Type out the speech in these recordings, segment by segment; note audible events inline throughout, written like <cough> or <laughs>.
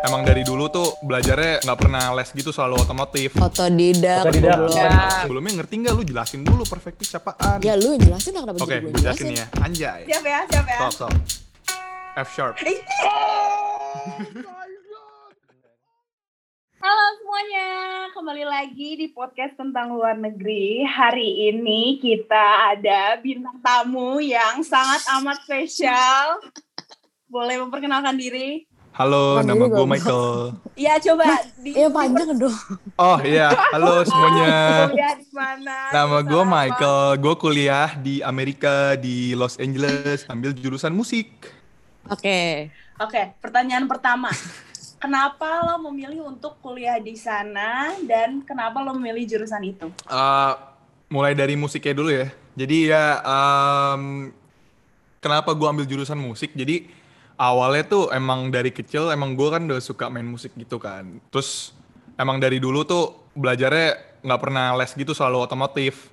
emang dari dulu tuh belajarnya nggak pernah les gitu selalu otomotif. Otodidak. Otodidak. belum. Ya. Sebelumnya ngerti nggak lu jelasin dulu perfect pitch apaan? Ya lu jelasin lah kenapa Oke, jadi gue jelasin ya. Anjay. Siap ya, siap ya. Stop, stop. F sharp. <laughs> Halo semuanya, kembali lagi di podcast tentang luar negeri. Hari ini kita ada bintang tamu yang sangat amat spesial. Boleh memperkenalkan diri? Halo, Kan nama gue Michael. <laughs> Iya, coba di Iya panjang dong. Oh iya, halo <laughs> semuanya. kuliah di mana? Nama gue? Michael. Gue kuliah di Amerika di Los Angeles, ambil jurusan musik. Oke. Oke, pertanyaan pertama. Kenapa lo memilih untuk kuliah di sana dan kenapa lo memilih jurusan itu? Eh, mulai dari musiknya dulu ya. Jadi ya, em, kenapa gue ambil jurusan musik? Jadi awalnya tuh emang dari kecil emang gue kan udah suka main musik gitu kan. Terus emang dari dulu tuh belajarnya nggak pernah les gitu selalu otomotif.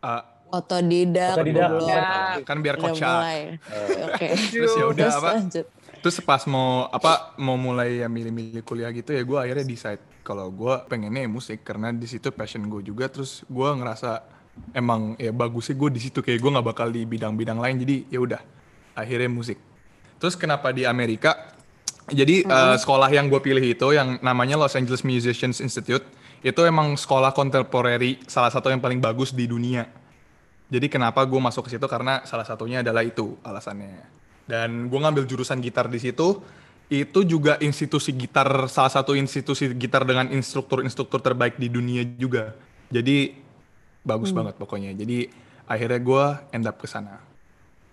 Eh, Otodidak. Otodidak. Ya. kan biar kocak. mulai. Oke. <laughs> Terus ya udah apa? lanjut. Terus pas mau apa mau mulai ya milih-milih kuliah gitu ya gue akhirnya decide kalau gue pengennya ya musik karena di situ passion gue juga terus gue ngerasa emang ya bagusnya gue di situ kayak gue nggak bakal di bidang-bidang lain jadi ya udah akhirnya musik. Terus kenapa di Amerika? Jadi eh, sekolah yang gue pilih itu yang namanya Los Angeles Musicians Institute itu emang sekolah kontemporeri salah satu yang paling bagus di dunia. Jadi kenapa gue masuk ke situ karena salah satunya adalah itu alasannya. Dan gue ngambil jurusan gitar di situ. Itu juga institusi gitar salah satu institusi gitar dengan instruktur-instruktur terbaik di dunia juga. Jadi bagus banget pokoknya. Jadi akhirnya gue end up ke sana.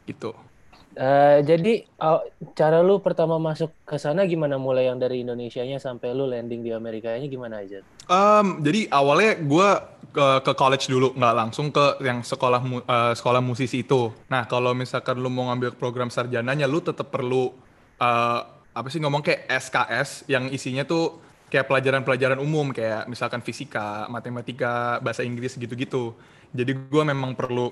Gitu. Eh, jadi aw- cara lu pertama masuk ke sana gimana mulai yang dari Indonesianya sampai lu landing di Amerikanya gimana aja? Em, jadi awalnya gue ke, ke college dulu, nggak langsung ke yang sekolah mu- eh, sekolah musisi itu. Nah kalau misalkan lu mau ngambil program sarjananya, lu tetap perlu eh, apa sih ngomong kayak SKS yang isinya tuh kayak pelajaran-pelajaran umum kayak misalkan fisika, matematika, bahasa Inggris gitu-gitu. Jadi gue memang perlu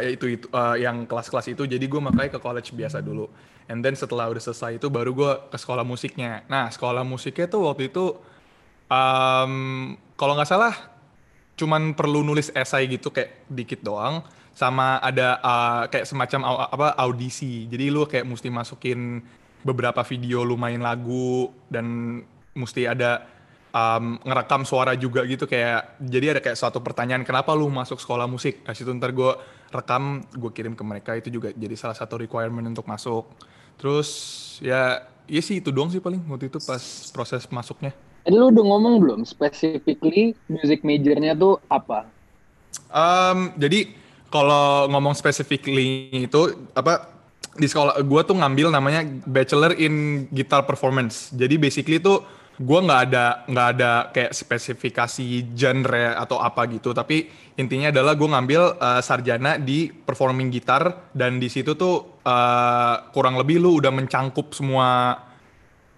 ya itu itu eh, yang kelas-kelas itu. Jadi gue makanya ke college biasa dulu. And then setelah udah selesai itu baru gue ke sekolah musiknya. Nah sekolah musiknya tuh waktu itu Um, kalau nggak salah cuman perlu nulis esai gitu kayak dikit doang sama ada uh, kayak semacam au- apa audisi jadi lu kayak mesti masukin beberapa video lu main lagu dan mesti ada um, ngerekam suara juga gitu kayak jadi ada kayak suatu pertanyaan kenapa lu masuk sekolah musik nah situ ntar gue rekam gue kirim ke mereka itu juga jadi salah satu requirement untuk masuk terus ya iya sih itu doang sih paling waktu itu pas proses masuknya Tadi lu udah ngomong belum specifically music majornya tuh apa? Um, jadi kalau ngomong specifically itu apa di sekolah gue tuh ngambil namanya Bachelor in Guitar Performance. Jadi basically tuh gue nggak ada nggak ada kayak spesifikasi genre atau apa gitu. Tapi intinya adalah gue ngambil uh, sarjana di performing gitar dan di situ tuh uh, kurang lebih lu udah mencangkup semua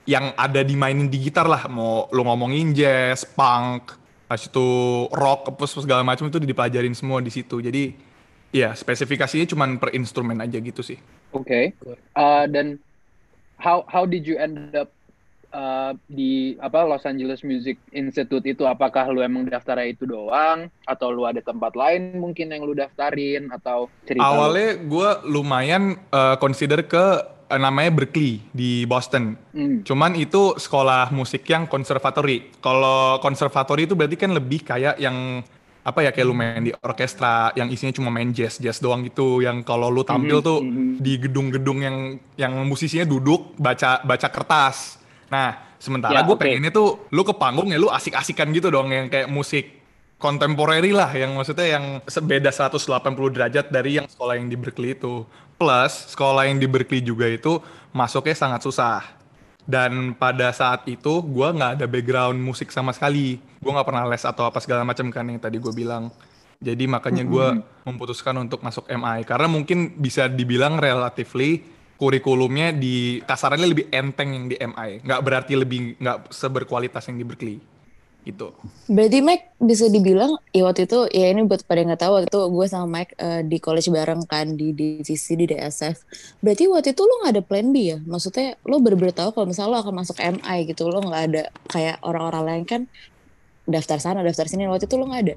yang ada dimainin di gitar lah mau lo ngomongin jazz, punk, habis itu rock, apa segala macam itu dipelajarin semua di situ. Jadi ya spesifikasinya cuman per instrumen aja gitu sih. Oke. Uh, dan how how did you end up uh, di apa Los Angeles Music Institute itu? Apakah lu emang daftarnya itu doang atau lu ada tempat lain mungkin yang lu daftarin atau cerita? Awalnya gue lumayan uh, consider ke uh, namanya Berkeley di Boston. Hmm. Cuman itu sekolah musik yang konservatori. Kalau konservatori itu berarti kan lebih kayak yang apa ya kayak lu main di orkestra yang isinya cuma main jazz jazz doang gitu yang kalau lu tampil Mhm, tuh mhm. di gedung-gedung yang yang musisinya duduk baca baca kertas. Nah, sementara Ya, gue oke. pengennya tuh lu ke panggung ya lu asik-asikan gitu dong yang kayak musik kontemporeri lah yang maksudnya yang sebeda 180 derajat dari yang sekolah yang di Berkeley itu. Plus sekolah yang di Berkeley juga itu masuknya sangat susah. Dan pada saat itu gue nggak ada background musik sama sekali. Gue nggak pernah les atau apa segala macam kan yang tadi gue bilang. Jadi makanya gue memutuskan untuk masuk MI karena mungkin bisa dibilang relatively kurikulumnya di kasarannya lebih enteng yang di MI. Nggak berarti lebih nggak seberkualitas yang di Berkeley. gitu. Berarti Mike bisa dibilang ya waktu itu ya ini buat pada yang nggak tahu waktu itu gue sama Mike eh, di college bareng kan di divisi di DSF. Berarti waktu itu lo nggak ada plan B ya? Maksudnya lo bener-bener tahu kalau misalnya lo akan masuk MI gitu lo nggak ada kayak orang-orang lain kan daftar sana daftar sini waktu itu lo nggak ada.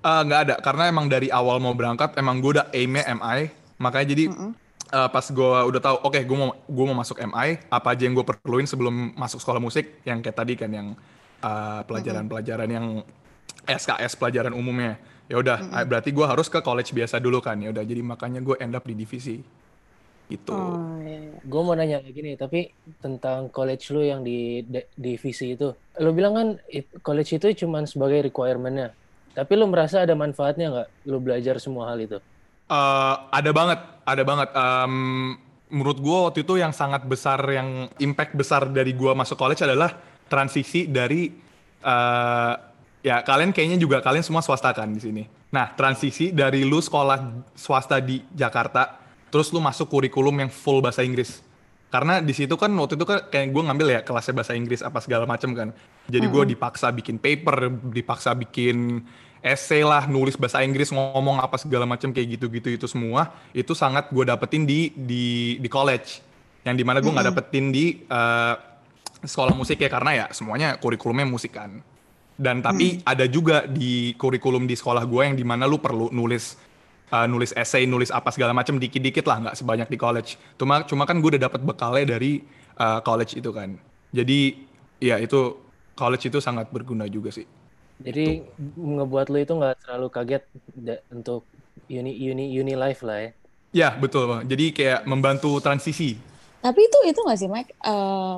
Eh, nggak ada karena emang dari awal mau berangkat emang gue udah aimnya MI makanya jadi eh, pas gue udah tahu oke gue mau gue mau masuk MI apa aja yang gue perluin sebelum masuk sekolah musik yang kayak tadi kan yang eh, pelajaran-pelajaran yang SKS pelajaran umumnya ya udah eh, berarti gue harus ke college biasa dulu kan ya udah jadi makanya gue end up di divisi gitu Oh iya. iya. Gue mau nanya lagi nih, tapi tentang college lu yang di divisi itu. Lu bilang kan it- college itu cuma sebagai requirement-nya. Tapi lu merasa ada manfaatnya nggak? Lu belajar semua hal itu? Eh, ada banget, ada banget. Em, menurut gue waktu itu yang sangat besar, yang impact besar dari gue masuk college adalah transisi dari eh, ya kalian kayaknya juga kalian semua swasta kan di sini. Nah transisi dari lu sekolah swasta di Jakarta, terus lu masuk kurikulum yang full bahasa Inggris. Karena di situ kan waktu itu kan kayak gue ngambil ya kelasnya bahasa Inggris apa segala macam kan. Jadi gue dipaksa bikin paper, dipaksa bikin essay lah, nulis bahasa Inggris, ngomong apa segala macam kayak gitu-gitu itu semua itu sangat gue dapetin di di di college. Yang di mana gue nggak dapetin di eh, sekolah musik ya karena ya semuanya kurikulumnya musik kan. Dan tapi ada juga di kurikulum di sekolah gue yang di mana lu perlu nulis uh, nulis essay, nulis apa segala macam dikit-dikit lah, nggak sebanyak di college. Cuma cuma kan gue udah dapat bekalnya dari uh, college itu kan. Jadi ya itu college itu sangat berguna juga sih. Jadi ngebuat lu itu nggak terlalu kaget untuk uni uni uni life lah ya. Ya betul bang. Jadi kayak membantu transisi. Tapi itu itu nggak sih Mike? Eh,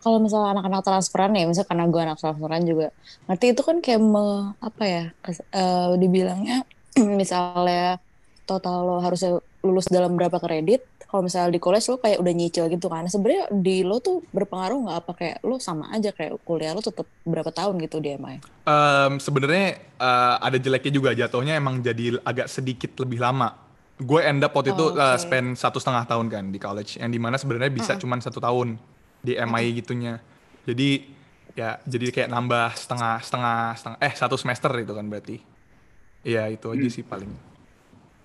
kalau misalnya anak-anak transferan ya, misalnya karena gue anak transferan juga, ngerti itu kan kayak me- apa ya? kes- eh, dibilangnya <clears throat> misalnya total lo harusnya lulus dalam berapa kredit. Kalau misalnya di college lo kayak udah nyicil gitu kan. Sebenarnya di lo tuh berpengaruh nggak apa kayak lo sama aja kayak kuliah lo tetap berapa tahun gitu di MI? Em, Sebenarnya uh, ada jeleknya juga jatuhnya emang jadi agak sedikit lebih lama. Gue end up waktu itu Oh, uh, oke. spend satu setengah tahun kan di college, yang di mana sebenarnya bisa cuman satu tahun di MI gitunya. Jadi ya jadi kayak nambah setengah setengah setengah eh satu semester itu kan berarti. Iya itu aja sih paling.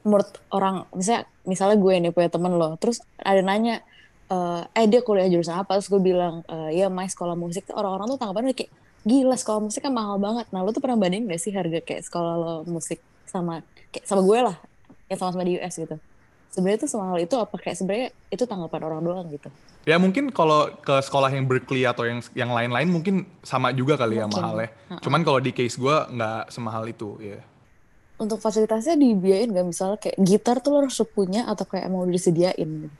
Menurut orang misalnya misalnya gue nih punya temen lo terus ada nanya eh eh dia kuliah jurusan apa? Terus gue bilang eh ya my sekolah musik. Orang-orang tuh tanggapannya kayak gila sekolah musik kan mahal banget. Nah lo tuh pernah bandingin gak sih harga kayak sekolah lo musik sama kayak sama gue lah yang sama-sama di US gitu? Sebenarnya tuh semahal itu apa? Kayak sebenarnya itu tanggapan orang doang gitu. Ya mungkin kalau ke sekolah yang Berkeley atau yang yang lain-lain mungkin sama juga kali ya Mungkin. mahalnya. Cuman kalau di case gue nggak semahal itu ya. Untuk fasilitasnya dibiayain gak misalnya kayak gitar tuh lo harus punya atau kayak emang udah disediain gitu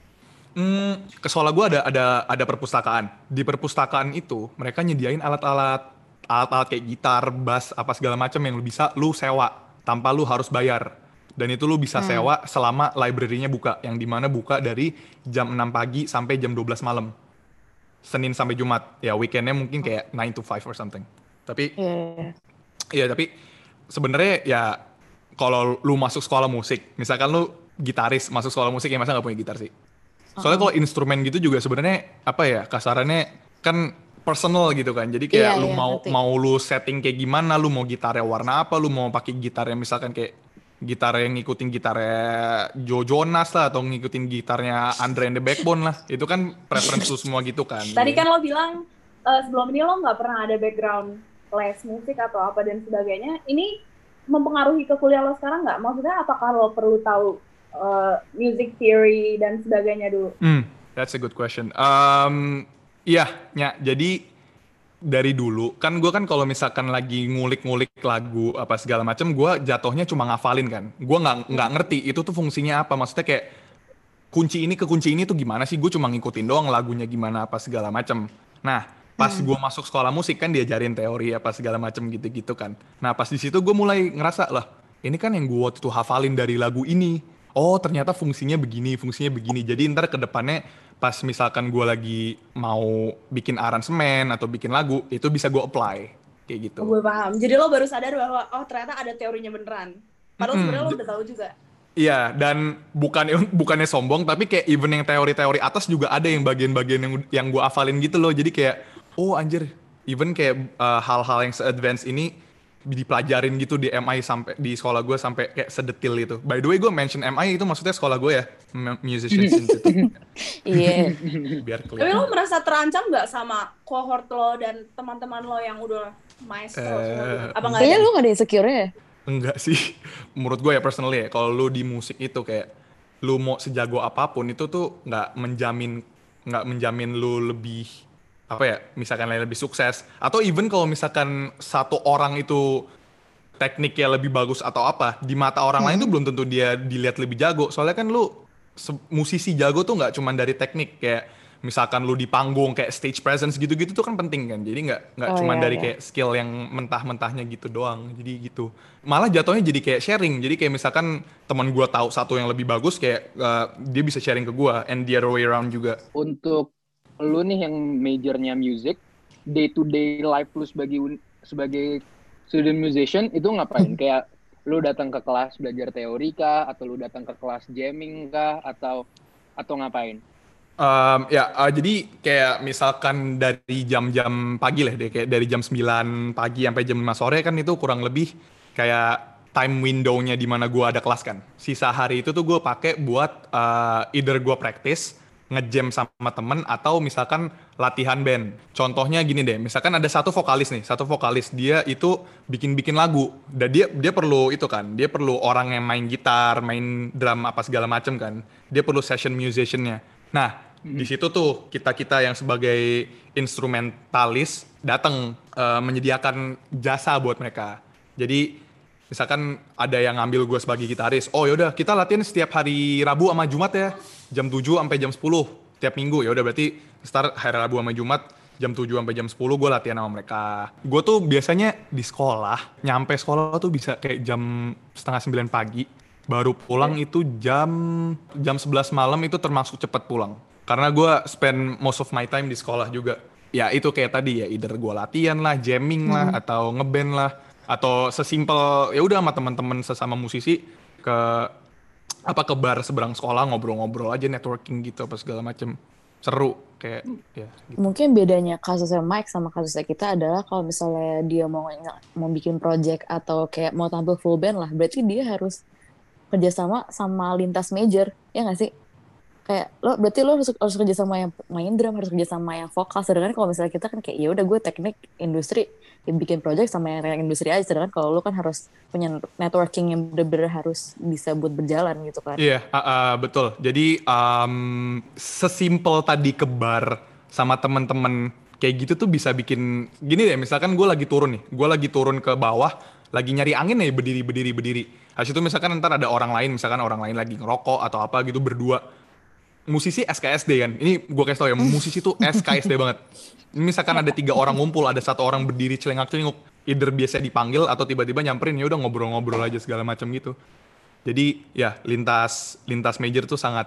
Hmm, ke sekolah gue ada ada ada perpustakaan. Di perpustakaan itu mereka nyediain alat-alat alat-alat kayak gitar, bass, apa segala macam yang lu bisa lu sewa tanpa lu harus bayar. Dan itu lu bisa sewa selama library-nya buka, yang di mana buka dari jam 6 pagi sampai jam 12 malam. Senin sampai Jumat. Ya weekendnya mungkin kayak 9 to 5 or something. Tapi Iya, iya, iya. Iya tapi sebenarnya ya kalau lu masuk sekolah musik, misalkan lu gitaris masuk sekolah musik ya masa nggak punya gitar sih? Soalnya kalau instrumen gitu juga sebenarnya apa ya kasarannya kan personal gitu kan. Jadi kayak Iya, lu iya, mau ngerti. mau lu setting kayak gimana, lu mau gitarnya warna apa, lu mau pakai gitar yang misalkan kayak gitar yang ngikutin gitarnya Joe Jonas lah atau ngikutin gitarnya Andre and the Backbone lah. Itu kan preference lu <laughs> semua gitu kan. Tadi kan lo bilang eh, sebelum ini lo nggak pernah ada background les musik atau apa dan sebagainya. Ini mempengaruhi ke kuliah lo sekarang nggak? Maksudnya apakah lo perlu tahu eh, music theory dan sebagainya dulu? Hmm, that's a good question. Um, iya, Nya. Jadi dari dulu kan gue kan kalau misalkan lagi ngulik-ngulik lagu apa segala macam, gue jatuhnya cuma ngafalin kan. Gue nggak nggak ngerti itu tuh fungsinya apa. Maksudnya kayak kunci ini ke kunci ini tuh gimana sih? Gue cuma ngikutin doang lagunya gimana apa segala macam. Nah, pas gue masuk sekolah musik kan diajarin teori apa segala macam gitu-gitu kan. Nah, pas di situ gue mulai ngerasa lah, ini kan yang gue waktu itu hafalin dari lagu ini. Oh, ternyata fungsinya begini, fungsinya begini. Jadi ntar ke depannya pas misalkan gue lagi mau bikin aransemen atau bikin lagu, itu bisa gue apply kayak gitu. Gue paham. Jadi lo baru sadar bahwa oh ternyata ada teorinya beneran. Padahal Mm-mm. sebenarnya lo udah tahu juga. Iya, dan bukannya <laughs> bukannya sombong, tapi kayak even yang teori-teori atas juga ada yang bagian-bagian yang yang gue hafalin gitu loh. Jadi kayak, oh anjir, even kayak uh, hal-hal yang se-advance ini dipelajarin gitu di MI sampai di sekolah gue sampai kayak sedetil itu. By the way gue mention MI itu maksudnya sekolah gue ya, M- Musicians <laughs> Institute. Iya. <laughs> Biar Tapi kelihatan. lo merasa terancam nggak sama cohort lo dan teman-teman lo yang udah maestro? Eh, Apa nggak Kayaknya ada? lu gak ada insecure ya? Enggak sih. <laughs> Menurut gue ya personally ya, kalau lu di musik itu kayak lu mau sejago apa pun itu tuh nggak menjamin nggak menjamin lu lebih apa ya misalkan lebih sukses. Atau even kalau misalkan satu orang itu tekniknya lebih bagus atau apa di mata orang lain tuh belum tentu dia dilihat lebih jago. Soalnya kan lu musisi jago tuh nggak cuma dari teknik. Kayak misalkan lu di panggung kayak stage presence gitu-gitu tuh kan penting kan. Jadi nggak nggak Oh, cuma iya, dari iya. kayak skill yang mentah-mentahnya gitu doang. Jadi gitu. Malah jatuhnya jadi kayak sharing. Jadi kayak misalkan teman gua tahu satu yang lebih bagus kayak uh, dia bisa sharing ke gua and the other way around juga. Untuk lu nih yang majornya music, day to day life lu sebagai sebagai student musician itu ngapain? <laughs> Kayak lu datang ke kelas belajar teori kah atau lu datang ke kelas jamming kah atau atau ngapain? Um, ya, uh, jadi kayak misalkan dari jam-jam pagi lah deh, kayak dari jam 9 pagi sampai jam 5 sore kan itu kurang lebih kayak time window-nya di mana gua ada kelas kan. Sisa hari itu tuh gue pakai buat uh, either gua practice, ngejam sama temen, atau misalkan latihan band. Contohnya gini deh, misalkan ada satu vokalis nih, satu vokalis dia itu bikin-bikin lagu, dan dia dia perlu itu kan, dia perlu orang yang main gitar, main drum apa segala macem kan. Dia perlu session musiciannya. Nah, di situ tuh kita-kita yang sebagai instrumentalis datang eh, menyediakan jasa buat mereka. Jadi misalkan ada yang ngambil gue sebagai gitaris, oh yaudah kita latihan setiap hari Rabu sama Jumat ya, jam 7 sampai jam 10 tiap minggu ya udah berarti start hari Rabu sama Jumat jam 7 sampai jam 10 gue latihan sama mereka. Gue tuh biasanya di sekolah, nyampe sekolah tuh bisa kayak jam setengah 9 pagi, baru pulang itu jam jam 11 malam itu termasuk cepat pulang. Karena gue spend most of my time di sekolah juga. Ya itu kayak tadi ya, either gue latihan lah, jamming lah, atau ngeband lah, atau sesimpel ya udah sama teman-teman sesama musisi ke apa ke bar seberang sekolah ngobrol-ngobrol aja networking gitu apa segala macem seru kayak ya gitu. Mungkin bedanya kasusnya Mike sama kasusnya kita adalah kalau misalnya dia mau mau bikin project atau kayak mau tampil full band lah, berarti dia harus kerjasama sama lintas major, ya nggak sih? Kayak lo berarti lo harus harus kerja sama yang main drum, harus kerja sama yang vokal. Sedangkan kalau misalnya kita kan kayak ya udah gue teknik industri, ya bikin project sama yang, yang industri aja. Sedangkan kalau lo kan harus punya networking yang bener-bener harus bisa buat berjalan gitu kan. Iya, ah, ah, betul. Jadi um, sesimpel tadi ke bar sama temen-temen kayak gitu tuh bisa bikin gini deh. Misalkan gue lagi turun nih, gue lagi turun ke bawah, lagi nyari angin nih berdiri berdiri berdiri. Habis itu misalkan ntar ada orang lain, misalkan orang lain lagi ngerokok atau apa gitu berdua. Musisi SKSD kan, ini gue kasih tau ya, musisi tuh SKSD <laughs> banget. Misalkan ada tiga orang ngumpul, ada satu orang berdiri celengak-celinguk, either biasa dipanggil atau tiba-tiba nyamperin ya udah ngobrol-ngobrol aja segala macam gitu. Jadi ya lintas lintas major tuh sangat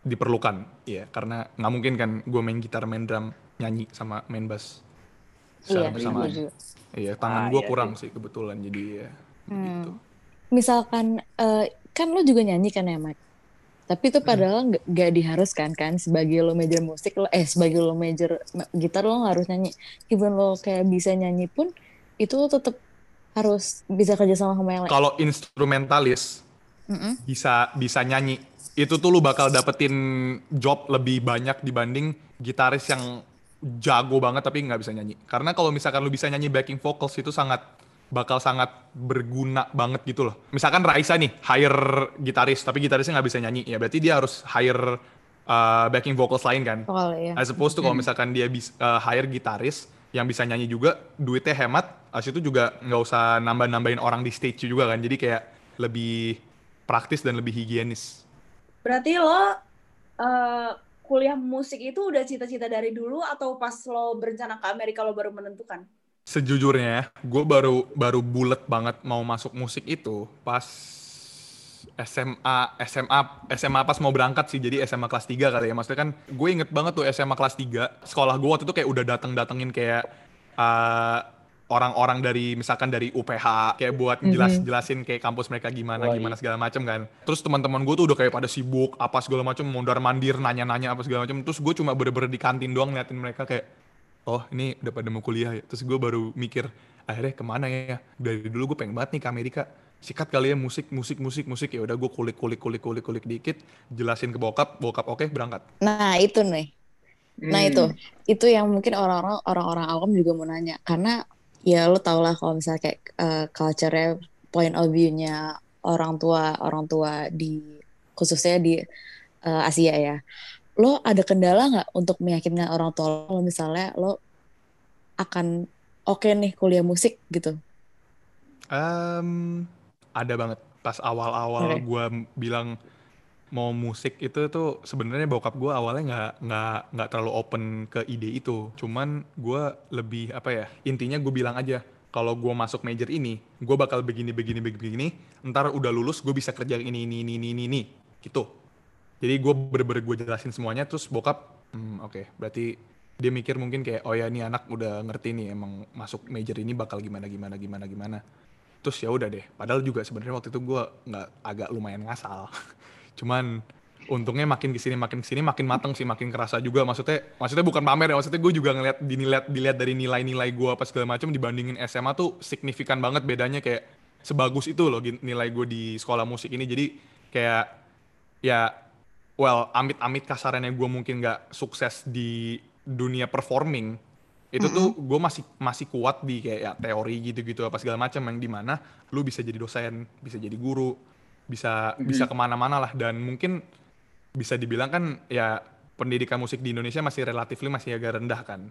diperlukan, ya karena nggak mungkin kan gue main gitar, main drum, nyanyi sama main bass Iya, bersamaan. setuju. Iya tangan Ah, gue iya kurang sih kebetulan jadi ya gitu. misalkan eh, kan lo juga nyanyi kan ya Mike tapi itu padahal nggak nggak diharuskan kan sebagai lo major musik lo eh sebagai lo major ma- gitar lo harus nyanyi. Even lo kayak bisa nyanyi pun itu lo tetap harus bisa kerja sama sama yang lain. Kalau instrumentalis Mm-mm. bisa bisa nyanyi. Itu tuh lu bakal dapetin job lebih banyak dibanding gitaris yang jago banget tapi nggak bisa nyanyi. Karena kalau misalkan lu bisa nyanyi backing vocals itu sangat bakal sangat berguna banget gitu loh misalkan Raisa nih hire gitaris tapi gitarisnya nggak bisa nyanyi ya berarti dia harus hire uh, backing vocals lain kan Oh, ya. As opposed to kalau misalkan dia bisa hire gitaris yang bisa nyanyi juga, duitnya hemat, as itu juga nggak usah nambah-nambahin orang di stage juga kan. Jadi kayak lebih praktis dan lebih higienis. Berarti lo eh, kuliah musik itu udah cita-cita dari dulu atau pas lo berencana ke Amerika lo baru menentukan? Sejujurnya, gue baru baru bulet banget mau masuk musik itu pas SMA, SMA, SMA pas mau berangkat sih, jadi SMA kelas 3 kali ya. Maksudnya kan gue inget banget tuh SMA kelas 3, sekolah gue waktu itu kayak udah dateng-datengin kayak eh, orang-orang dari misalkan dari UPH kayak buat jelas jelasin kayak kampus mereka gimana gimana iya. segala macem kan. Terus teman-teman gue tuh udah kayak pada sibuk apa segala macem mondar mandir nanya-nanya apa segala macem. Terus gue cuma bener-bener di kantin doang ngeliatin mereka kayak oh ini udah pada mau kuliah ya. Terus gue baru mikir, akhirnya ke mana ya? Dari dulu gue pengen banget nih ke Amerika. Sikat kali ya musik, musik, musik, musik. Ya udah gue kulik, kulik, kulik, kulik, kulik dikit. Jelasin ke bokap, bokap oke berangkat. Nah itu nih. Nah Hmm. itu, itu yang mungkin orang-orang orang-orang awam juga mau nanya karena ya lo tau lah kalau misalnya kayak eh, culture-nya, point of view-nya orang tua orang tua di khususnya di eh, Asia ya. Lo ada kendala nggak untuk meyakinkan orang tua lo kalau misalnya lo akan oke nih kuliah musik gitu? Em, ada banget. Pas awal-awal Oke. gue bilang mau musik itu tuh sebenarnya bokap gue awalnya nggak nggak nggak terlalu open ke ide itu. Cuman gue lebih apa ya? Intinya gue bilang aja kalau gue masuk major ini, gue bakal begini begini begini begini. Ntar udah lulus gue bisa kerja ini ini ini ini, ini. gitu. Jadi gue bener-bener gue jelasin semuanya. Terus bokap, hmm, oke, berarti dia mikir mungkin kayak oh ya ini anak udah ngerti nih emang masuk major ini bakal gimana gimana gimana gimana. Terus ya udah deh. Padahal juga sebenarnya waktu itu gue nggak agak lumayan ngasal. <laughs> Cuman untungnya makin ke sini makin ke sini makin mateng sih makin kerasa juga. Maksudnya maksudnya bukan pamer ya maksudnya gue juga ngeliat dilihat dilihat dari nilai-nilai gue apa segala macam dibandingin SMA tuh signifikan banget bedanya kayak sebagus itu loh nilai gue di sekolah musik ini. Jadi kayak ya well amit-amit kasarannya gue mungkin nggak sukses di dunia performing itu tuh gue masih masih kuat di kayak ya, teori gitu-gitu apa segala macam yang di mana lu bisa jadi dosen bisa jadi guru bisa bisa ke mana-mana lah. Dan mungkin bisa dibilang kan ya pendidikan musik di Indonesia masih relatif masih agak rendah kan.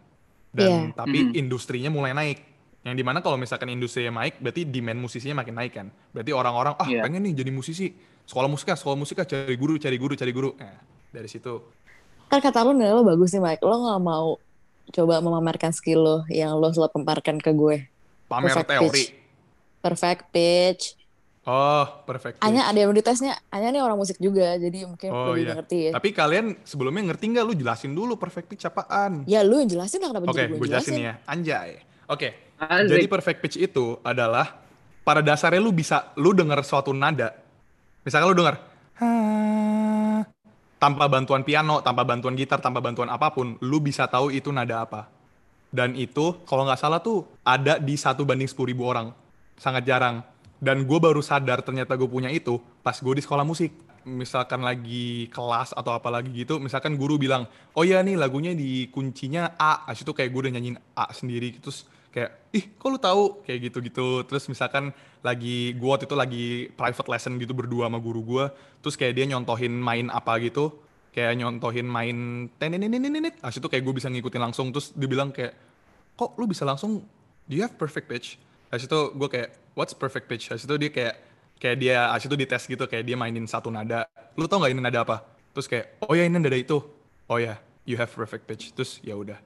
Dan Iya. tapi Mhm. industrinya mulai naik yang di mana kalau misalkan industrinya naik berarti demand musisinya makin naik kan berarti orang-orang ah Iya. pengen nih jadi musisi sekolah musik ah sekolah musik ah cari guru cari guru cari guru nah, dari situ Kan kata lo nilai lo bagus nih Mike, lo nggak mau coba memamerkan skill lo yang lo selalu pamerkan ke gue. pamer Perfect teori pitch. Perfect pitch. oh perfect pitch. ada yang di tesnya, Anya nih orang musik juga, jadi mungkin Oh lebih iya. ngerti ya. Tapi kalian sebelumnya ngerti nggak? Lu jelasin dulu perfect pitch apaan. Ya lu yang jelasin lah kenapa Oke, jadi gue gue jelasin. jelasin ya. Anjay. Oke. Asik. Jadi perfect pitch itu adalah pada dasarnya lu bisa lu denger suatu nada. Misalkan lu denger "Ha", tanpa bantuan piano, tanpa bantuan gitar, tanpa bantuan apa pun, lu bisa tahu itu nada apa. Dan itu kalau nggak salah tuh ada di satu banding 10.000 ribu orang. Sangat jarang. Dan gue baru sadar ternyata gue punya itu pas gue di sekolah musik. Misalkan lagi kelas atau apa lagi gitu, misalkan guru bilang, oh ya nih lagunya di kuncinya A. Abis itu kayak gue udah nyanyiin A sendiri. Terus kayak, ih kok lu tahu? Kayak gitu-gitu. Terus misalkan lagi, gue waktu itu lagi private lesson gitu berdua sama guru gue. Terus kayak dia nyontohin main apa gitu kayak nyontohin main tenenenenenet Habis itu kayak gue bisa ngikutin langsung terus dia bilang kayak kok lu bisa langsung do you have perfect pitch? Habis itu gue kayak what's perfect pitch? Habis itu dia kayak kayak dia habis itu dites gitu kayak dia mainin satu nada. Lu tau nggak ini nada apa? Terus kayak oh ya ini nada itu. Oh ya you have perfect pitch. Terus ya udah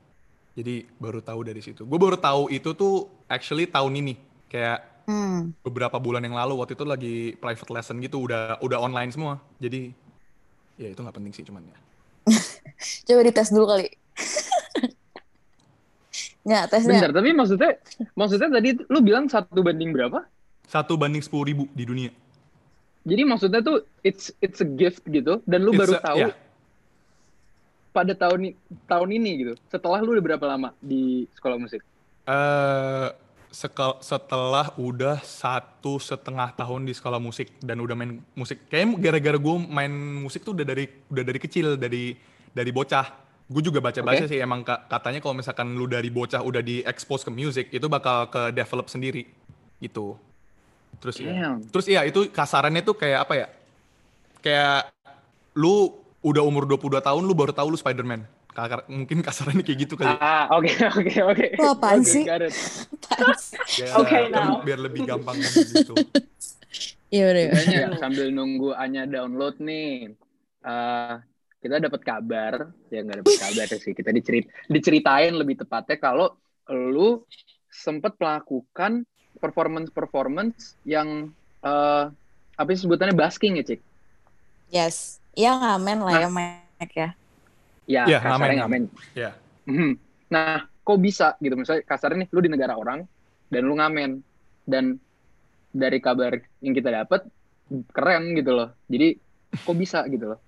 jadi baru tahu dari situ gue baru tahu itu tuh actually tahun ini kayak Hmm. beberapa bulan yang lalu waktu itu lagi private lesson gitu udah udah online semua jadi ya itu nggak penting sih cuman ya <laughs> Coba dites dulu kali. <laughs> ya, tesnya. Bentar, tapi maksudnya maksudnya tadi lu bilang satu banding berapa? satu banding sepuluh ribu di dunia Jadi maksudnya tuh it's it's a gift gitu dan lu It's baru a- tahu ya. Pada tahun tahun ini gitu. Setelah lu udah berapa lama di sekolah musik? eh sekel- setelah udah satu setengah tahun di sekolah musik dan udah main musik kayaknya gara-gara gue main musik tuh udah dari udah dari kecil dari dari bocah gue juga baca-baca Oke. sih emang ka- katanya kalau misalkan lu dari bocah udah di expose ke musik itu bakal ke develop sendiri gitu terus ya Damn. terus iya itu kasarannya tuh kayak apa ya kayak lu udah umur 22 tahun lu baru tahu lu Spider-Man Kakar- mungkin kasarannya kayak gitu kali Ah, oke <laughs> oke oke. Lu apaan Oke, sih? Ya, <laughs> Okay, kan now. biar lebih gampang gitu. Iya udah. Sambil nunggu Anya download nih. eh kita dapat kabar, ya nggak dapat kabar sih. Kita dicerit diceritain lebih tepatnya kalau lu sempat melakukan performance-performance yang eh apa sih sebutannya basking ya, Cik? Yes. Ya ngamen lah ya, Mike ya. Ya, Iya, kasarnya ngamen, ngamen. Ya. Nah, kok bisa gitu? Misalnya kasarnya nih, lu di negara orang dan lu ngamen dan dari kabar yang kita dapat keren gitu loh. Jadi kok bisa gitu loh?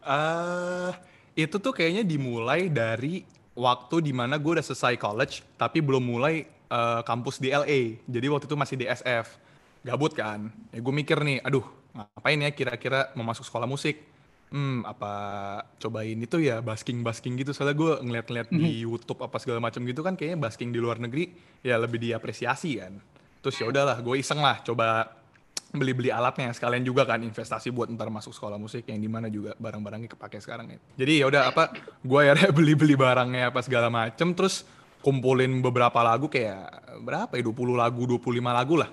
eh itu tuh kayaknya dimulai dari waktu di mana gue udah selesai college tapi belum mulai uh, kampus di LA. Jadi waktu itu masih di SF. Gabut kan. Ya gue mikir nih, aduh ngapain ya kira-kira mau masuk sekolah musik. Hmm, apa cobain itu ya basking-basking gitu. Soalnya gue ngeliat-ngeliat di YouTube apa segala macam gitu kan kayaknya basking di luar negeri ya lebih diapresiasi kan. Terus ya udahlah, gue iseng lah coba beli-beli alatnya sekalian juga kan investasi buat ntar masuk sekolah musik yang di mana juga barang-barangnya kepake sekarang ya. Jadi ya udah apa gue akhirnya <laughs> beli-beli barangnya apa segala macem terus kumpulin beberapa lagu kayak berapa ya 20 lagu 25 lagu lah.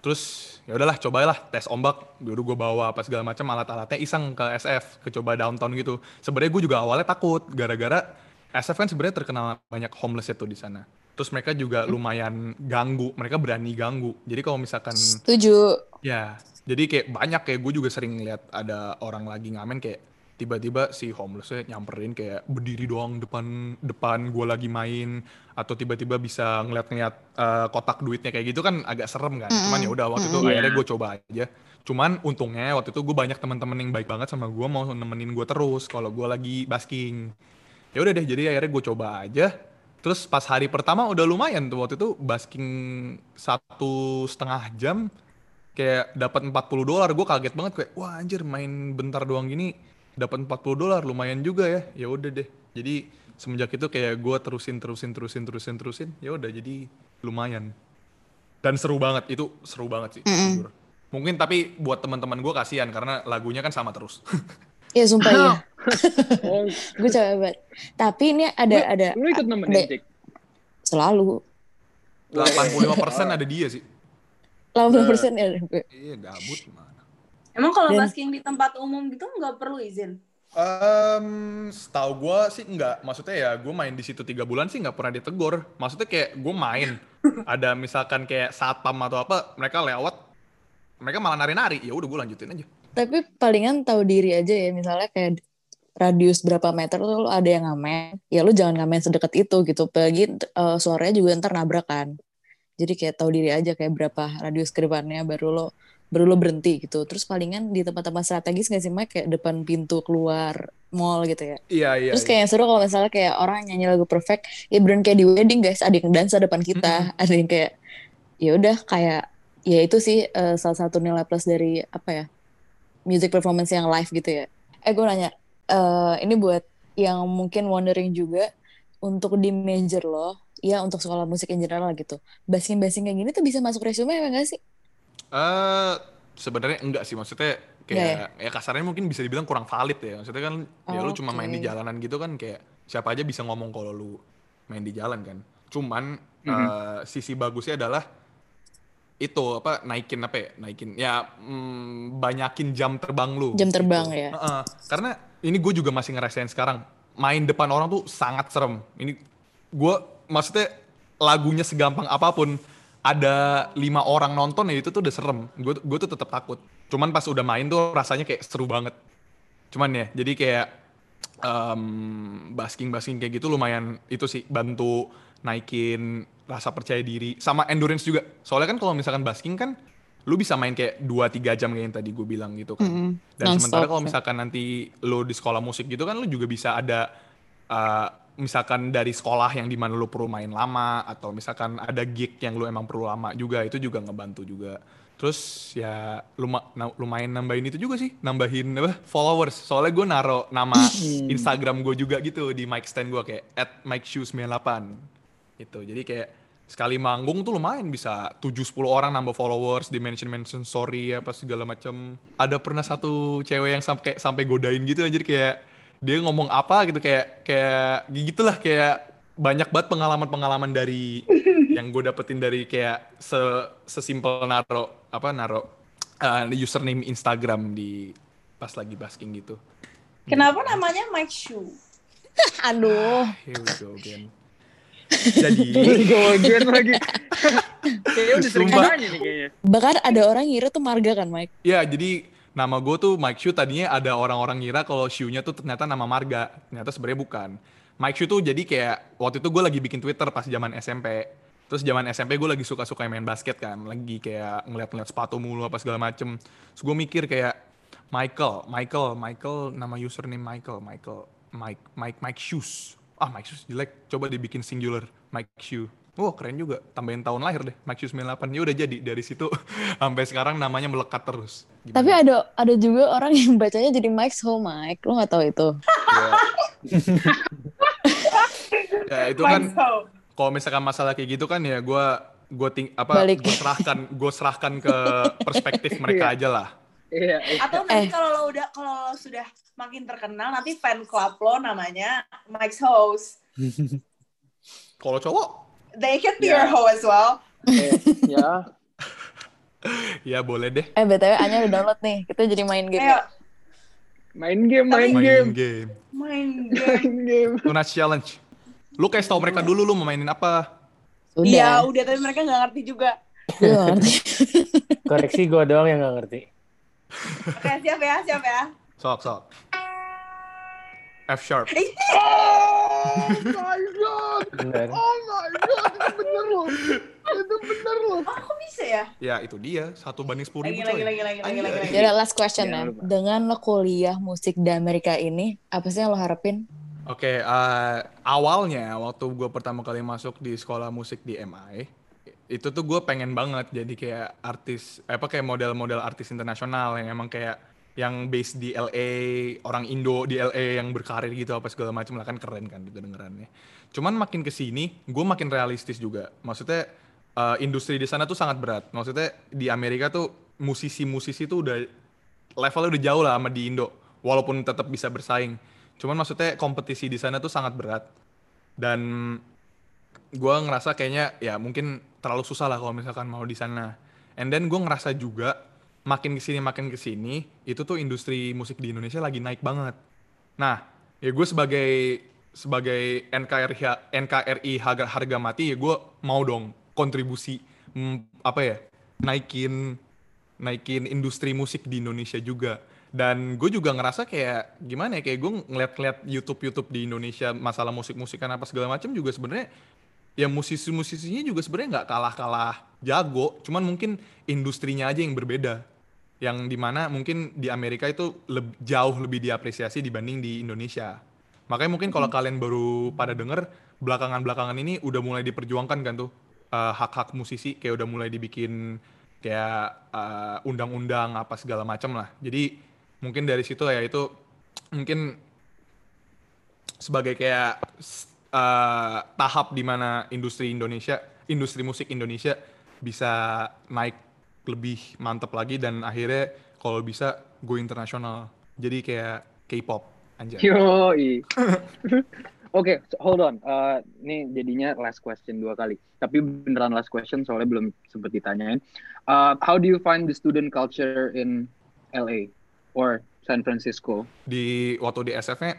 Terus ya udahlah cobalah tes ombak dulu gue bawa apa segala macam alat-alatnya iseng ke SF ke coba downtown gitu. Sebenarnya gue juga awalnya takut gara-gara SF kan sebenarnya terkenal banyak homeless itu di sana. Terus mereka juga lumayan ganggu, mereka berani ganggu. Jadi kalau misalkan Setuju. Ya, jadi kayak banyak kayak gue juga sering lihat ada orang lagi ngamen kayak tiba-tiba si homelessnya nyamperin kayak berdiri doang depan depan gue lagi main atau tiba-tiba bisa ngeliat-ngeliat eh, kotak duitnya kayak gitu kan agak serem kan. Cuman ya udah waktu itu Mm-mm. akhirnya Iya. gue coba aja. Cuman untungnya waktu itu gue banyak teman-teman yang baik banget sama gue mau nemenin gue terus kalau gue lagi basking. Ya udah deh, jadi akhirnya gue coba aja. Terus pas hari pertama udah lumayan tuh waktu itu basking satu setengah jam kayak dapat 40 dolar gue kaget banget kayak wah anjir main bentar doang gini dapat 40 dolar lumayan juga ya. Ya udah deh. Jadi semenjak itu kayak gue terusin terusin terusin terusin terusin ya udah jadi lumayan. Dan seru banget. Itu seru banget sih jujur. Mungkin tapi buat teman-teman gue kasihan karena lagunya kan sama terus. <laughs> Iya sumpah <laughs> ya. Oh, Gue capek banget. Tapi ini ada Lu- ada lu ikut nemenin, ada- Cik? selalu. 85% ada dia sih. 80 persen ya. Gue. iya gabut gimana Emang kalau Dan- basking di tempat umum gitu nggak perlu izin? Um, setahu gue sih enggak. Maksudnya ya gue main di situ tiga bulan sih nggak pernah ditegur. Maksudnya kayak gue main, ada misalkan kayak satpam atau apa, mereka lewat, mereka malah nari-nari. Ya udah gue lanjutin aja. Tapi palingan tahu diri aja ya. Misalnya kayak radius berapa meter tuh lo ada yang ngamen. Ya lu jangan ngamen sedekat itu gitu. Apalagi eh, suaranya juga ntar nabrak kan. Jadi kayak tahu diri aja kayak berapa radius ke depannya baru lo baru lo berhenti gitu. Terus palingan di tempat-tempat strategis gak sih Mike kayak depan pintu keluar mall gitu ya. Iya iya. Terus kayak yang seru kalau misalnya kayak orang nyanyi lagu perfect, ya beneran kayak di wedding guys, ada yang dansa depan kita, <laughs> ada yang kayak ya udah kayak ya itu sih eh, salah satu nilai plus dari apa ya music performance yang live gitu ya. Eh gue nanya, eh, ini buat yang mungkin wondering juga untuk di major lo, ya untuk sekolah musik in general gitu, basking-basking kayak gini tuh bisa masuk resume ya enggak sih? Eh, sebenarnya enggak sih maksudnya kayak ya kasarnya mungkin bisa dibilang kurang valid ya. Maksudnya kan ya lu cuma main di jalanan gitu kan kayak siapa aja bisa ngomong kalau lu main di jalan kan. Cuman Mhm. eh, sisi bagusnya adalah itu apa naikin apa ya naikin ya mm, banyakin jam terbang lu Jam terbang gitu. ya. Heeh. karena ini gue juga masih ngerasain sekarang main depan orang tuh sangat serem ini gue maksudnya lagunya segampang apa pun ada lima orang nonton ya itu tuh udah serem. Gue gue tuh tetap takut. Cuman pas udah main tuh rasanya kayak seru banget. Cuman ya jadi kayak basking basking kayak gitu lumayan itu sih bantu naikin rasa percaya diri. Sama endurance juga. Soalnya kan kalau misalkan basking kan lu bisa main kayak 2-3 jam kayak yang tadi gue bilang gitu kan. Mm-mm. dan Non-stop, sementara kalau ya. misalkan nanti lu di sekolah musik gitu kan lu juga bisa ada uh, misalkan dari sekolah yang di mana lu perlu main lama atau misalkan ada gig yang lu emang perlu lama juga itu juga ngebantu juga. Terus ya luma, na- lumayan nambahin itu juga sih nambahin apa followers. Soalnya gue naro nama Instagram gue juga gitu di mic stand gue kayak at Mike Shoes 98 itu jadi kayak sekali manggung tuh lumayan bisa 7-10 orang nambah followers di mention mention story apa segala macam ada pernah satu cewek yang sampai sampai godain gitu anjir kayak dia ngomong apa gitu kayak kayak gitulah kayak banyak banget pengalaman-pengalaman dari <laughs> yang gue dapetin dari kayak se sesimpel naro apa naro uh, username Instagram di pas lagi basking gitu. Kenapa namanya Mike Shoe? <laughs> Aduh, Here we go again. Jadi <laughs> Gogen lagi. Kayaknya udah sering nih kayaknya. bahkan ada orang ngira tuh marga kan Mike? Ya, jadi nama gue tuh Mike Shu tadinya ada orang-orang ngira kalau Shu-nya tuh ternyata nama marga. Ternyata sebenarnya bukan. Mike Shu tuh jadi kayak waktu itu gue lagi bikin Twitter pas zaman SMP. Terus zaman SMP gue lagi suka-suka main basket kan, lagi kayak ngeliat-ngeliat sepatu mulu apa segala macem. Terus gue mikir kayak Michael, Michael, Michael, nama username Michael, Michael, Mike, Mike, Mike Shoes. ah Mike Shoes jelek, coba dibikin singular Mike Shoe. Oh keren juga, tambahin tahun lahir deh, Mike Shoe 98. Ya udah jadi dari situ <laughs> sampai sekarang namanya melekat terus. Gimana? Tapi ada ada juga orang yang bacanya jadi Mike's Home Mike. Lu nggak tahu itu? ya <laughs> itu kan kalau misalkan masalah kayak gitu kan ya gue gue ting apa gue serahkan gue serahkan ke <laughs> perspektif mereka aja lah. Iya, iya. Atau nanti Eh. kalau lo udah kalau lo sudah makin terkenal nanti fan club lo namanya Mike's House. Kalau cowok They can be Yeah. your host as well. Eh, ya. <laughs> ya boleh deh Eh btw Anya udah download nih. Kita jadi main game. Ayo ya. Main game, main, <laughs> game. main game. main game. Main game. Tunas challenge. Lu kasih tau mereka dulu lu mau mainin apa. Iya Udah. udah tapi mereka nggak ngerti juga. Ngerti. Koreksi gue doang yang nggak ngerti. Oke siap ya siap ya. Sok sok. F sharp. Oh my god. Bener. Oh my god, itu bener loh. Itu bener loh. Oh kok bisa ya? Ya itu dia satu banding sepuluh ribu lagi coy. lagi lagi lagi lagi. lagi. Jadi last question ya. Dengan lo kuliah musik di Amerika ini, apa sih yang lo harapin? Oke, eh, awalnya waktu gue pertama kali masuk di sekolah musik di MI, itu tuh gue pengen banget jadi kayak artis, eh, apa kayak model-model artis internasional yang emang kayak yang based di LA, orang Indo di LA yang berkarir gitu apa segala macam lah kan keren kan gitu dengerannya. Cuman makin ke sini, gue makin realistis juga. Maksudnya eh, industri di sana tuh sangat berat. Maksudnya di Amerika tuh musisi-musisi tuh udah levelnya udah jauh lah sama di Indo, walaupun tetap bisa bersaing. Cuman maksudnya kompetisi di sana tuh sangat berat. Dan gue ngerasa kayaknya ya mungkin terlalu susah lah kalau misalkan mau di sana. And then gue ngerasa juga makin ke sini makin ke sini itu tuh industri musik di Indonesia lagi naik banget. Nah, ya gue sebagai sebagai NKRI NKRI harga, harga mati ya gue mau dong kontribusi mm, apa ya naikin naikin industri musik di Indonesia juga. Dan gue juga ngerasa kayak gimana ya kayak gue ngeliat-ngeliat YouTube YouTube di Indonesia masalah musik-musikan apa segala macam juga sebenarnya ya musisi-musisinya juga sebenarnya nggak kalah-kalah jago, cuman mungkin industrinya aja yang berbeda. Yang di mana mungkin di Amerika itu leb- jauh lebih diapresiasi dibanding di Indonesia. Makanya mungkin kalau kalian baru pada denger belakangan-belakangan ini udah mulai diperjuangkan kan tuh eh, hak-hak musisi kayak udah mulai dibikin kayak eh, undang-undang apa segala macam lah. Jadi mungkin dari situ ya itu mungkin sebagai kayak eh, tahap di mana industri Indonesia, industri musik Indonesia bisa naik lebih mantep lagi dan akhirnya kalau bisa go internasional. Jadi kayak K-pop anjay. <laughs> Oke, so- hold on. Uh, ini jadinya last question dua kali. Tapi beneran last question soalnya belum sempat ditanyain. Uh, how do you find the student culture in LA or San Francisco? Di waktu di SF-nya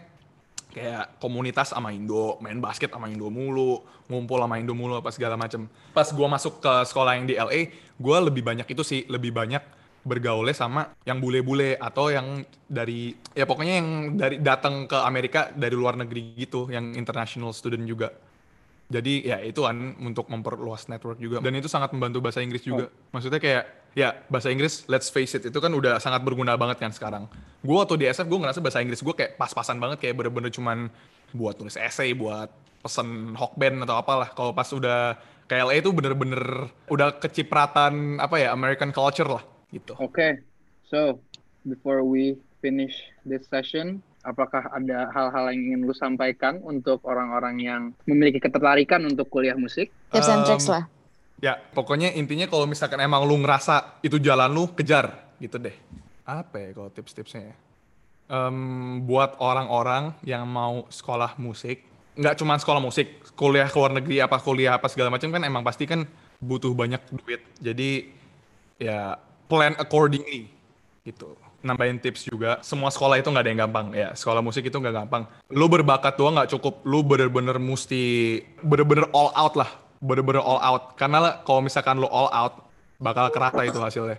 kayak komunitas sama Indo, main basket sama Indo mulu, ngumpul sama Indo mulu apa segala macem. Pas gua masuk ke sekolah yang di LA, gua lebih banyak itu sih, lebih banyak bergaulnya sama yang bule-bule atau yang dari ya pokoknya yang dari datang ke Amerika dari luar negeri gitu, yang international student juga. Jadi ya itu kan untuk memperluas network juga dan itu sangat membantu bahasa Inggris juga. Maksudnya kayak ya bahasa Inggris let's face it itu kan udah sangat berguna banget kan sekarang. Gue waktu di SF gue ngerasa bahasa Inggris gue kayak pas-pasan banget kayak bener-bener cuman buat tulis essay, buat pesen hokben atau apalah. Kalau pas udah ke LA itu bener-bener udah kecipratan apa ya American culture lah gitu. Oke, so before we finish this session, apakah ada hal-hal yang ingin lu sampaikan untuk orang-orang yang memiliki ketertarikan untuk kuliah musik? Tips and tricks Um, lah. Ya, pokoknya intinya kalau misalkan emang lu ngerasa itu jalan lu, kejar gitu deh. Apa ya kalau tips-tipsnya ya? Em, buat orang-orang yang mau sekolah musik, nggak cuma sekolah musik, kuliah ke luar negeri apa kuliah apa segala macam kan emang pasti kan butuh banyak duit. Jadi ya plan accordingly gitu. Nambahin tips juga, semua sekolah itu nggak ada yang gampang ya. Sekolah musik itu nggak gampang. Lu berbakat doang nggak cukup, lu bener-bener mesti bener-bener all out lah, bener-bener all out. Karena lah, kalau misalkan lu all out, bakal kerata itu hasilnya.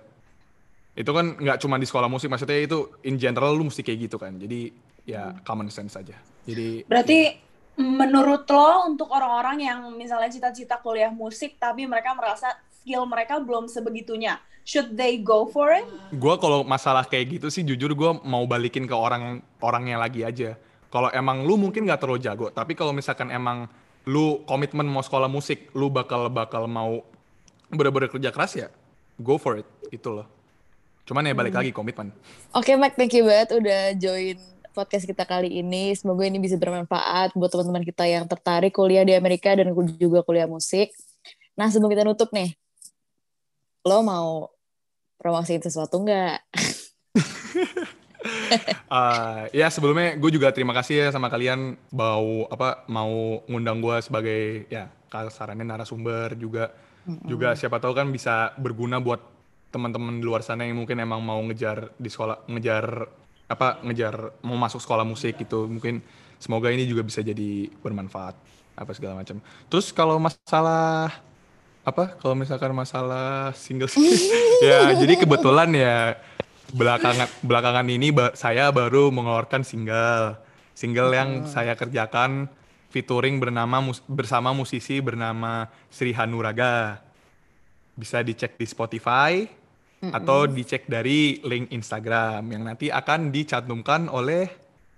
Itu kan nggak cuma di sekolah musik, maksudnya itu in general lu mesti kayak gitu kan. Jadi ya common sense aja. Jadi Berarti menurut lo untuk orang-orang yang misalnya cita-cita kuliah musik tapi mereka merasa skill mereka belum sebegitunya, should they go for it? gue kalau masalah kayak gitu sih jujur gue mau balikin ke orang orangnya lagi aja Kalau emang lu mungkin nggak terlalu jago, tapi kalau misalkan emang lu komitmen mau sekolah musik, lu bakal bakal mau bener-bener kerja keras ya, go for it, itu loh. Cuman ya balik lagi komitmen. Oke, Mike, thank you banget udah join podcast kita kali ini. Semoga ini bisa bermanfaat buat teman-teman kita yang tertarik kuliah di Amerika dan juga kuliah musik. Nah, sebelum kita nutup nih, lo mau promosiin sesuatu nggak? Uh, <laughs> ya sebelumnya gue juga terima kasih ya sama kalian mau apa mau ngundang gue sebagai ya kasarannya narasumber juga. Juga siapa tahu kan bisa berguna buat teman-teman di luar sana yang mungkin emang mau ngejar di sekolah ngejar apa ngejar mau masuk sekolah musik gitu. Mungkin semoga ini juga bisa jadi bermanfaat apa segala macam. Terus kalau masalah apa? Kalau misalkan masalah single <laughs> ya jadi kebetulan ya belakangan belakangan ini ba- saya baru mengeluarkan single. Single yang saya kerjakan featuring bernama mus- bersama musisi bernama Sri Hanuraga. Bisa dicek di Spotify atau dicek dari link Instagram yang nanti akan dicantumkan oleh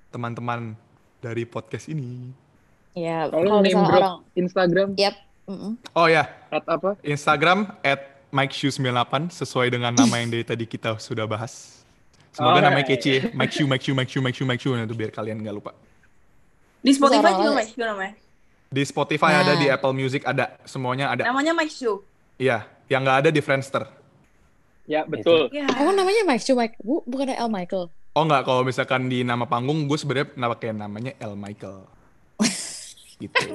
teman-teman dari podcast ini. Ya, kalau misalnya orang, Instagram. Yap, mm-mm. Oh ya, at apa? Instagram at MikeShoe98 sesuai dengan nama yang dari tadi kita sudah bahas. Semoga Alright. namanya kece ya. <laughs> Mike Shoe, Mike Shoe, Mike Shoe, Mike Shoe, Mike Shoe. Nah, itu biar kalian nggak lupa. Di Spotify juga Mike Shu namanya. Di Spotify Nah. ada, di Apple Music ada, semuanya ada. Namanya Mike Shu. Iya, yang nggak ada di Friendster. Ya betul. Ya. Emang namanya Mike Chu, Mike? Bu, bukan L. Michael. Oh nggak, kalau misalkan di nama panggung, gue sebenarnya pakai namanya L. Michael. <laughs> gitu.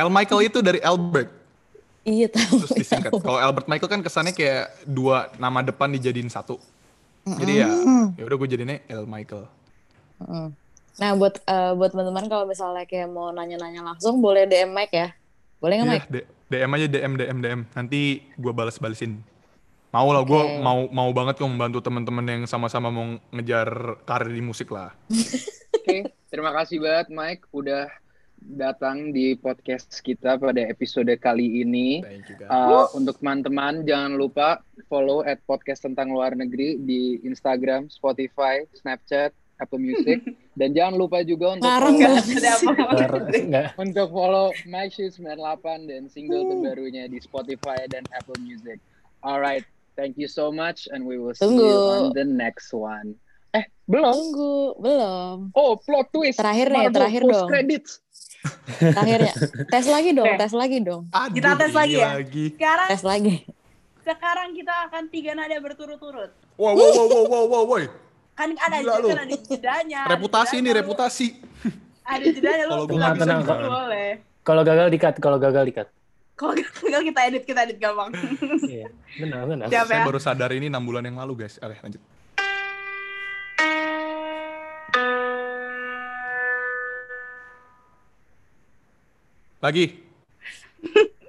L. Michael itu dari Albert, Iya tahu. terus disingkat. Kalau Albert Michael kan kesannya kayak dua nama depan dijadiin satu. Jadi ya, ya udah gue jadinya L. Michael. Nah, buat eh, buat teman-teman kalau misalnya kayak mau nanya-nanya langsung, boleh DM Mike ya. Boleh nggak Iya, Mike? D- DM aja DM DM DM. Nanti gue balas-balesin. Mau lah, gue Oke. mau mau banget kok membantu teman-teman yang sama-sama mau ngejar karir di musik lah. <laughs> Oke, terima kasih banget Mike udah datang di podcast kita pada episode kali ini. Thank you guys. Uh, untuk teman-teman jangan lupa follow at podcast tentang luar negeri di Instagram, Spotify, Snapchat, Apple Music <laughs> dan jangan lupa juga untuk Ngarang follow, nggak <laughs> <laughs> untuk follow Mike Shoes 98 dan single terbarunya di Spotify dan Apple Music. Alright, thank you so much and we will see you Tunggu. on the next one. Eh, belum. Tunggu, belum. Oh, plot twist. Terakhir nih, Marvel terakhir post dong. credits. Terakhirnya. tes lagi dong, Oke. tes lagi dong. Aduh, kita tes lagi ya? lagi. Sekarang Tes lagi. sekarang kita akan tiga nada berturut-turut. Wow, wow, wow, wow, wow, wow, wow. Kan ada Gila kan ada jedanya. Reputasi nih, reputasi. Ada jedanya lu. Kalau nggak bisa tenang, tenang. boleh. Kalau gagal dikat, kalau gagal dikat. Kalau gagal kita edit, kita edit gampang. Iya, benar, benar. Siap Saya ya. baru sadar ini 6 bulan yang lalu, guys. Oke, lanjut. Lagi. <laughs>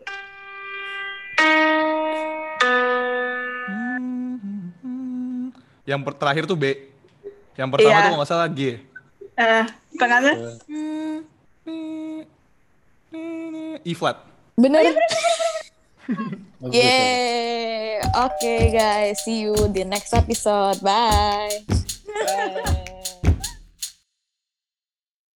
Yang terakhir tuh B. Yang pertama Iya. tuh nggak salah G. Eh, tengahnya E flat. Bener? Yeay. Oke guys, see you di next episode. Bye. Bye.